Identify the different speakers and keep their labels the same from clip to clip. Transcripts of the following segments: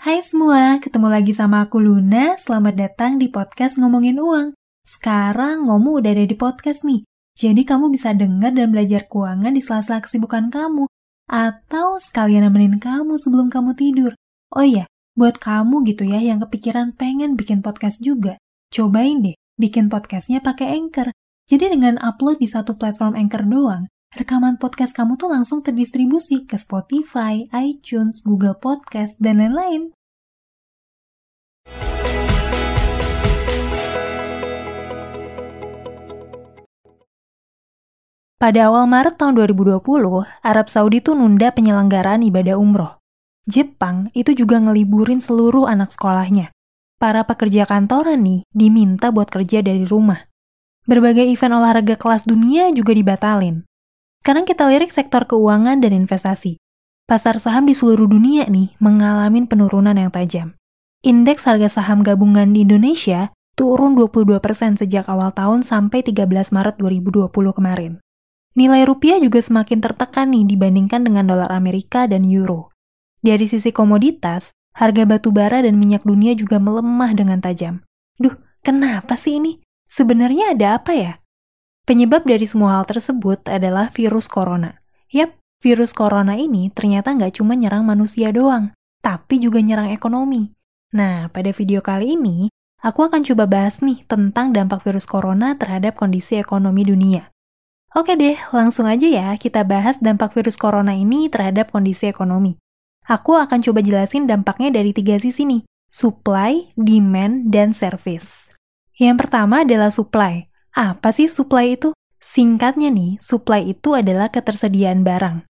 Speaker 1: Hai semua, ketemu lagi sama aku Luna. Selamat datang di podcast Ngomongin Uang. Sekarang Ngomu udah ada di podcast nih. Jadi kamu bisa dengar dan belajar keuangan di sela-sela kesibukan kamu. Atau sekalian nemenin kamu sebelum kamu tidur. Oh iya, buat kamu gitu ya yang kepikiran pengen bikin podcast juga. Cobain deh, bikin podcastnya pakai Anchor. Jadi dengan upload di satu platform Anchor doang, rekaman podcast kamu tuh langsung terdistribusi ke Spotify, iTunes, Google Podcast, dan lain-lain. Pada awal Maret tahun 2020, Arab Saudi tuh nunda penyelenggaraan ibadah umroh. Jepang itu juga ngeliburin seluruh anak sekolahnya. Para pekerja kantoran nih diminta buat kerja dari rumah. Berbagai event olahraga kelas dunia juga dibatalin. Sekarang kita lirik sektor keuangan dan investasi. Pasar saham di seluruh dunia nih mengalami penurunan yang tajam. Indeks harga saham gabungan di Indonesia turun 22% sejak awal tahun sampai 13 Maret 2020 kemarin. Nilai rupiah juga semakin tertekan nih dibandingkan dengan dolar Amerika dan euro. Dari sisi komoditas, harga batu bara dan minyak dunia juga melemah dengan tajam. Duh, kenapa sih ini? Sebenarnya ada apa ya? Penyebab dari semua hal tersebut adalah virus corona. Yap, virus corona ini ternyata nggak cuma nyerang manusia doang, tapi juga nyerang ekonomi. Nah, pada video kali ini, aku akan coba bahas nih tentang dampak virus corona terhadap kondisi ekonomi dunia. Oke deh, langsung aja ya kita bahas dampak virus corona ini terhadap kondisi ekonomi. Aku akan coba jelasin dampaknya dari tiga sisi nih, supply, demand, dan service. Yang pertama adalah supply. Apa sih supply itu? Singkatnya nih, supply itu adalah ketersediaan barang.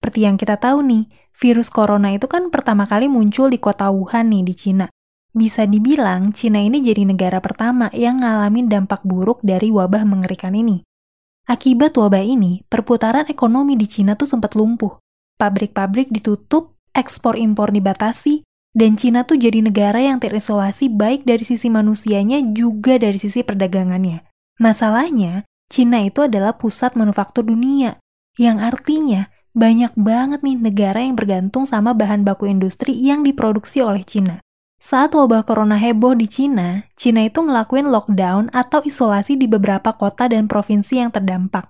Speaker 1: Seperti yang kita tahu nih, virus corona itu kan pertama kali muncul di kota Wuhan nih di Cina. Bisa dibilang, Cina ini jadi negara pertama yang ngalamin dampak buruk dari wabah mengerikan ini. Akibat wabah ini, perputaran ekonomi di Cina tuh sempat lumpuh. Pabrik-pabrik ditutup, ekspor impor dibatasi, dan Cina tuh jadi negara yang terisolasi baik dari sisi manusianya juga dari sisi perdagangannya. Masalahnya, Cina itu adalah pusat manufaktur dunia, yang artinya banyak banget nih negara yang bergantung sama bahan baku industri yang diproduksi oleh Cina. Saat wabah corona heboh di Cina, Cina itu ngelakuin lockdown atau isolasi di beberapa kota dan provinsi yang terdampak.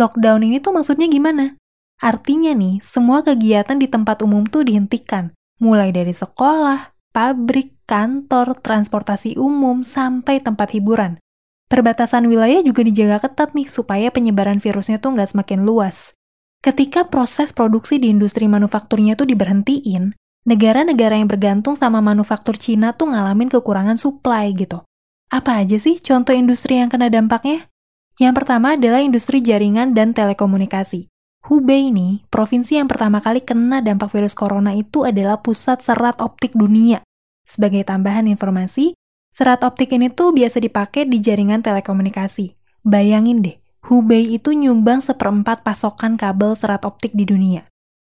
Speaker 1: Lockdown ini tuh maksudnya gimana? Artinya nih, semua kegiatan di tempat umum tuh dihentikan, mulai dari sekolah, pabrik, kantor, transportasi umum, sampai tempat hiburan. Perbatasan wilayah juga dijaga ketat nih supaya penyebaran virusnya tuh nggak semakin luas. Ketika proses produksi di industri manufakturnya tuh diberhentiin, negara-negara yang bergantung sama manufaktur Cina tuh ngalamin kekurangan supply gitu. Apa aja sih contoh industri yang kena dampaknya? Yang pertama adalah industri jaringan dan telekomunikasi. Hubei ini, provinsi yang pertama kali kena dampak virus corona itu adalah pusat serat optik dunia. Sebagai tambahan informasi, Serat optik ini tuh biasa dipakai di jaringan telekomunikasi. Bayangin deh, Hubei itu nyumbang seperempat pasokan kabel serat optik di dunia.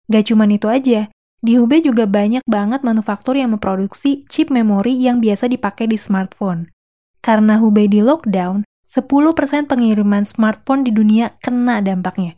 Speaker 1: Gak cuma itu aja, di Hubei juga banyak banget manufaktur yang memproduksi chip memori yang biasa dipakai di smartphone. Karena Hubei di lockdown, 10% pengiriman smartphone di dunia kena dampaknya.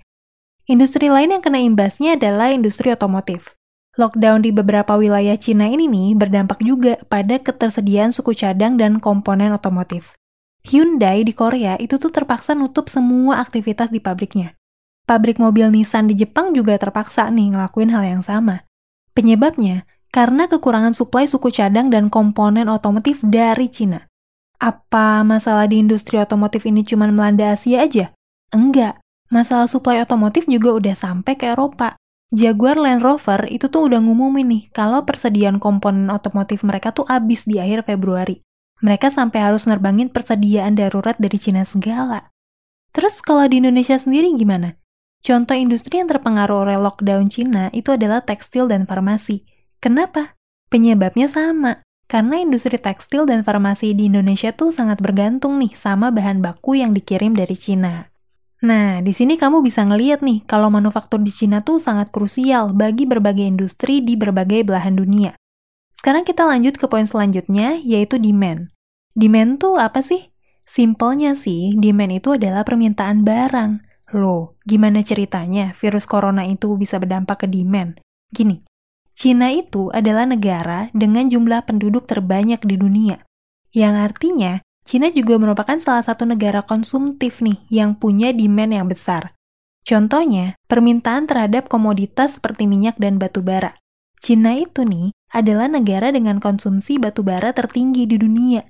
Speaker 1: Industri lain yang kena imbasnya adalah industri otomotif. Lockdown di beberapa wilayah Cina ini nih berdampak juga pada ketersediaan suku cadang dan komponen otomotif. Hyundai di Korea itu tuh terpaksa nutup semua aktivitas di pabriknya. Pabrik mobil Nissan di Jepang juga terpaksa nih ngelakuin hal yang sama. Penyebabnya karena kekurangan suplai suku cadang dan komponen otomotif dari Cina. Apa masalah di industri otomotif ini cuma melanda Asia aja? Enggak, masalah suplai otomotif juga udah sampai ke Eropa. Jaguar Land Rover itu tuh udah ngumumin nih kalau persediaan komponen otomotif mereka tuh habis di akhir Februari. Mereka sampai harus nerbangin persediaan darurat dari Cina segala. Terus kalau di Indonesia sendiri gimana? Contoh industri yang terpengaruh oleh lockdown Cina itu adalah tekstil dan farmasi. Kenapa? Penyebabnya sama. Karena industri tekstil dan farmasi di Indonesia tuh sangat bergantung nih sama bahan baku yang dikirim dari Cina. Nah, di sini kamu bisa ngeliat nih kalau manufaktur di Cina tuh sangat krusial bagi berbagai industri di berbagai belahan dunia. Sekarang kita lanjut ke poin selanjutnya, yaitu demand. Demand tuh apa sih? Simpelnya sih, demand itu adalah permintaan barang. Loh, gimana ceritanya virus corona itu bisa berdampak ke demand? Gini, Cina itu adalah negara dengan jumlah penduduk terbanyak di dunia. Yang artinya, Cina juga merupakan salah satu negara konsumtif nih yang punya demand yang besar. Contohnya, permintaan terhadap komoditas seperti minyak dan batu bara. Cina itu nih adalah negara dengan konsumsi batu bara tertinggi di dunia.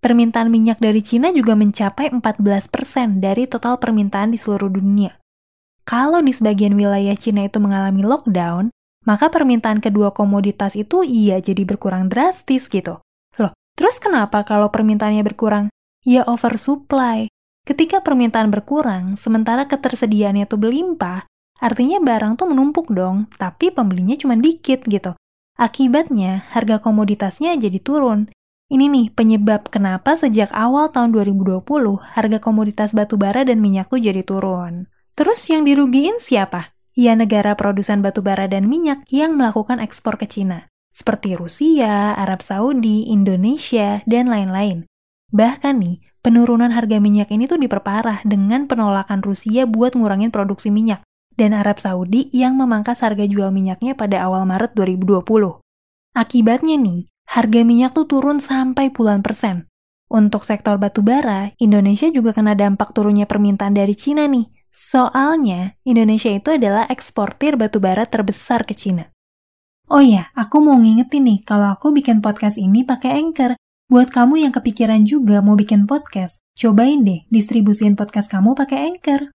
Speaker 1: Permintaan minyak dari Cina juga mencapai 14% dari total permintaan di seluruh dunia. Kalau di sebagian wilayah Cina itu mengalami lockdown, maka permintaan kedua komoditas itu iya jadi berkurang drastis gitu. Terus kenapa kalau permintaannya berkurang? Ya oversupply. Ketika permintaan berkurang, sementara ketersediaannya tuh berlimpah, artinya barang tuh menumpuk dong, tapi pembelinya cuma dikit gitu. Akibatnya, harga komoditasnya jadi turun. Ini nih penyebab kenapa sejak awal tahun 2020, harga komoditas batu bara dan minyak tuh jadi turun. Terus yang dirugiin siapa? Ya negara produsen batu bara dan minyak yang melakukan ekspor ke Cina seperti Rusia, Arab Saudi, Indonesia, dan lain-lain. Bahkan nih, penurunan harga minyak ini tuh diperparah dengan penolakan Rusia buat ngurangin produksi minyak, dan Arab Saudi yang memangkas harga jual minyaknya pada awal Maret 2020. Akibatnya nih, harga minyak tuh turun sampai puluhan persen. Untuk sektor batu bara, Indonesia juga kena dampak turunnya permintaan dari Cina nih. Soalnya, Indonesia itu adalah eksportir batu bara terbesar ke Cina. Oh iya, aku mau ngingetin nih kalau aku bikin podcast ini pakai Anchor. Buat kamu yang kepikiran juga mau bikin podcast, cobain deh distribusin podcast kamu pakai Anchor.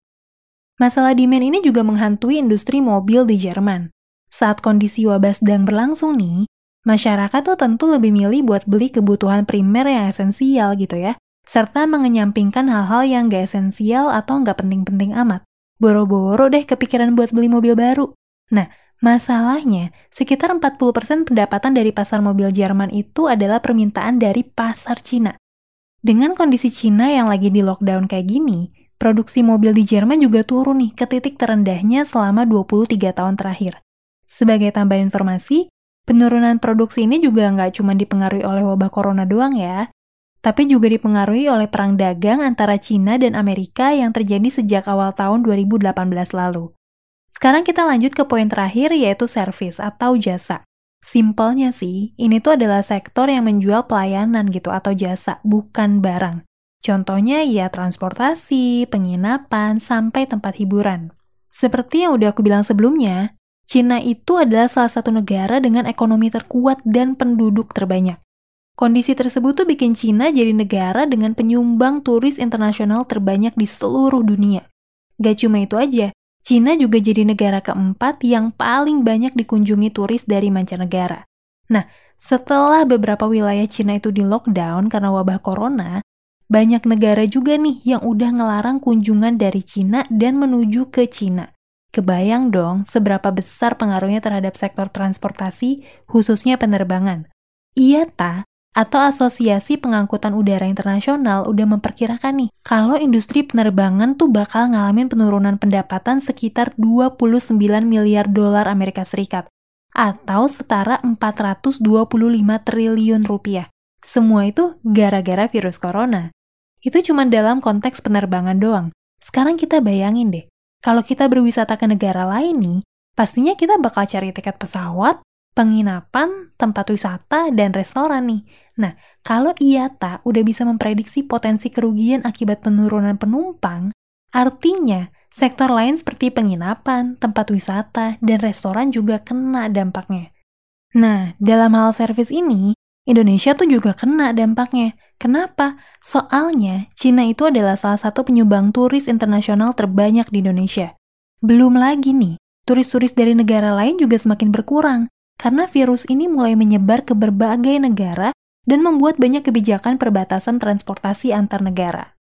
Speaker 1: Masalah demand ini juga menghantui industri mobil di Jerman. Saat kondisi wabah sedang berlangsung nih, masyarakat tuh tentu lebih milih buat beli kebutuhan primer yang esensial gitu ya, serta mengenyampingkan hal-hal yang gak esensial atau gak penting-penting amat. Boro-boro deh kepikiran buat beli mobil baru. Nah, Masalahnya, sekitar 40% pendapatan dari pasar mobil Jerman itu adalah permintaan dari pasar Cina. Dengan kondisi Cina yang lagi di lockdown kayak gini, produksi mobil di Jerman juga turun nih ke titik terendahnya selama 23 tahun terakhir. Sebagai tambahan informasi, penurunan produksi ini juga nggak cuma dipengaruhi oleh wabah corona doang ya, tapi juga dipengaruhi oleh perang dagang antara Cina dan Amerika yang terjadi sejak awal tahun 2018 lalu. Sekarang kita lanjut ke poin terakhir yaitu service atau jasa. Simpelnya sih, ini tuh adalah sektor yang menjual pelayanan gitu atau jasa, bukan barang. Contohnya ya transportasi, penginapan, sampai tempat hiburan. Seperti yang udah aku bilang sebelumnya, Cina itu adalah salah satu negara dengan ekonomi terkuat dan penduduk terbanyak. Kondisi tersebut tuh bikin Cina jadi negara dengan penyumbang turis internasional terbanyak di seluruh dunia. Gak cuma itu aja, Cina juga jadi negara keempat yang paling banyak dikunjungi turis dari mancanegara. Nah, setelah beberapa wilayah Cina itu di lockdown karena wabah corona, banyak negara juga nih yang udah ngelarang kunjungan dari Cina dan menuju ke Cina. Kebayang dong seberapa besar pengaruhnya terhadap sektor transportasi, khususnya penerbangan. Iya ta, atau Asosiasi Pengangkutan Udara Internasional udah memperkirakan nih, kalau industri penerbangan tuh bakal ngalamin penurunan pendapatan sekitar 29 miliar dolar Amerika Serikat, atau setara 425 triliun rupiah. Semua itu gara-gara virus corona. Itu cuma dalam konteks penerbangan doang. Sekarang kita bayangin deh, kalau kita berwisata ke negara lain nih, pastinya kita bakal cari tiket pesawat, penginapan, tempat wisata, dan restoran nih. Nah, kalau IATA udah bisa memprediksi potensi kerugian akibat penurunan penumpang, artinya sektor lain seperti penginapan, tempat wisata, dan restoran juga kena dampaknya. Nah, dalam hal servis ini, Indonesia tuh juga kena dampaknya. Kenapa? Soalnya Cina itu adalah salah satu penyumbang turis internasional terbanyak di Indonesia. Belum lagi nih, turis-turis dari negara lain juga semakin berkurang karena virus ini mulai menyebar ke berbagai negara dan membuat banyak kebijakan perbatasan transportasi antar negara.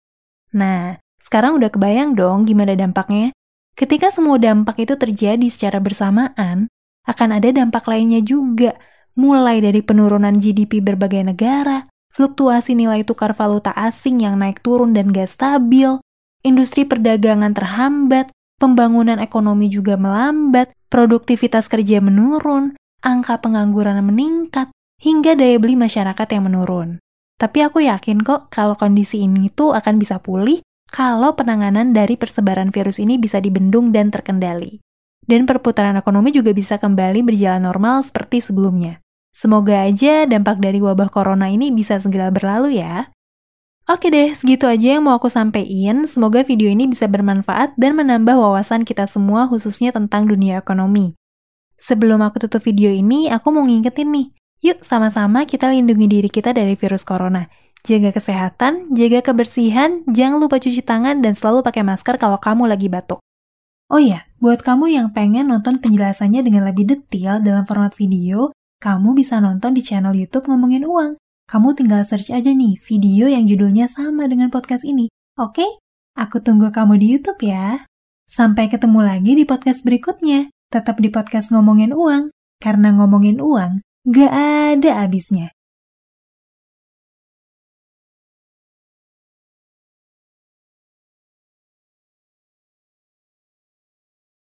Speaker 1: Nah, sekarang udah kebayang dong gimana dampaknya? Ketika semua dampak itu terjadi secara bersamaan, akan ada dampak lainnya juga, mulai dari penurunan GDP berbagai negara, fluktuasi nilai tukar valuta asing yang naik turun dan gak stabil, industri perdagangan terhambat, pembangunan ekonomi juga melambat, produktivitas kerja menurun, angka pengangguran meningkat, hingga daya beli masyarakat yang menurun. Tapi aku yakin kok kalau kondisi ini tuh akan bisa pulih kalau penanganan dari persebaran virus ini bisa dibendung dan terkendali. dan perputaran ekonomi juga bisa kembali berjalan normal seperti sebelumnya. Semoga aja dampak dari wabah corona ini bisa segera berlalu ya. Oke deh, segitu aja yang mau aku sampaikan. Semoga video ini bisa bermanfaat dan menambah wawasan kita semua khususnya tentang dunia ekonomi. Sebelum aku tutup video ini, aku mau ngingetin nih. Yuk sama-sama kita lindungi diri kita dari virus corona. Jaga kesehatan, jaga kebersihan, jangan lupa cuci tangan dan selalu pakai masker kalau kamu lagi batuk. Oh iya, buat kamu yang pengen nonton penjelasannya dengan lebih detail dalam format video, kamu bisa nonton di channel YouTube Ngomongin Uang. Kamu tinggal search aja nih video yang judulnya sama dengan podcast ini. Oke? Aku tunggu kamu di YouTube ya. Sampai ketemu lagi di podcast berikutnya. Tetap di podcast Ngomongin Uang. Karena ngomongin uang, gak ada habisnya.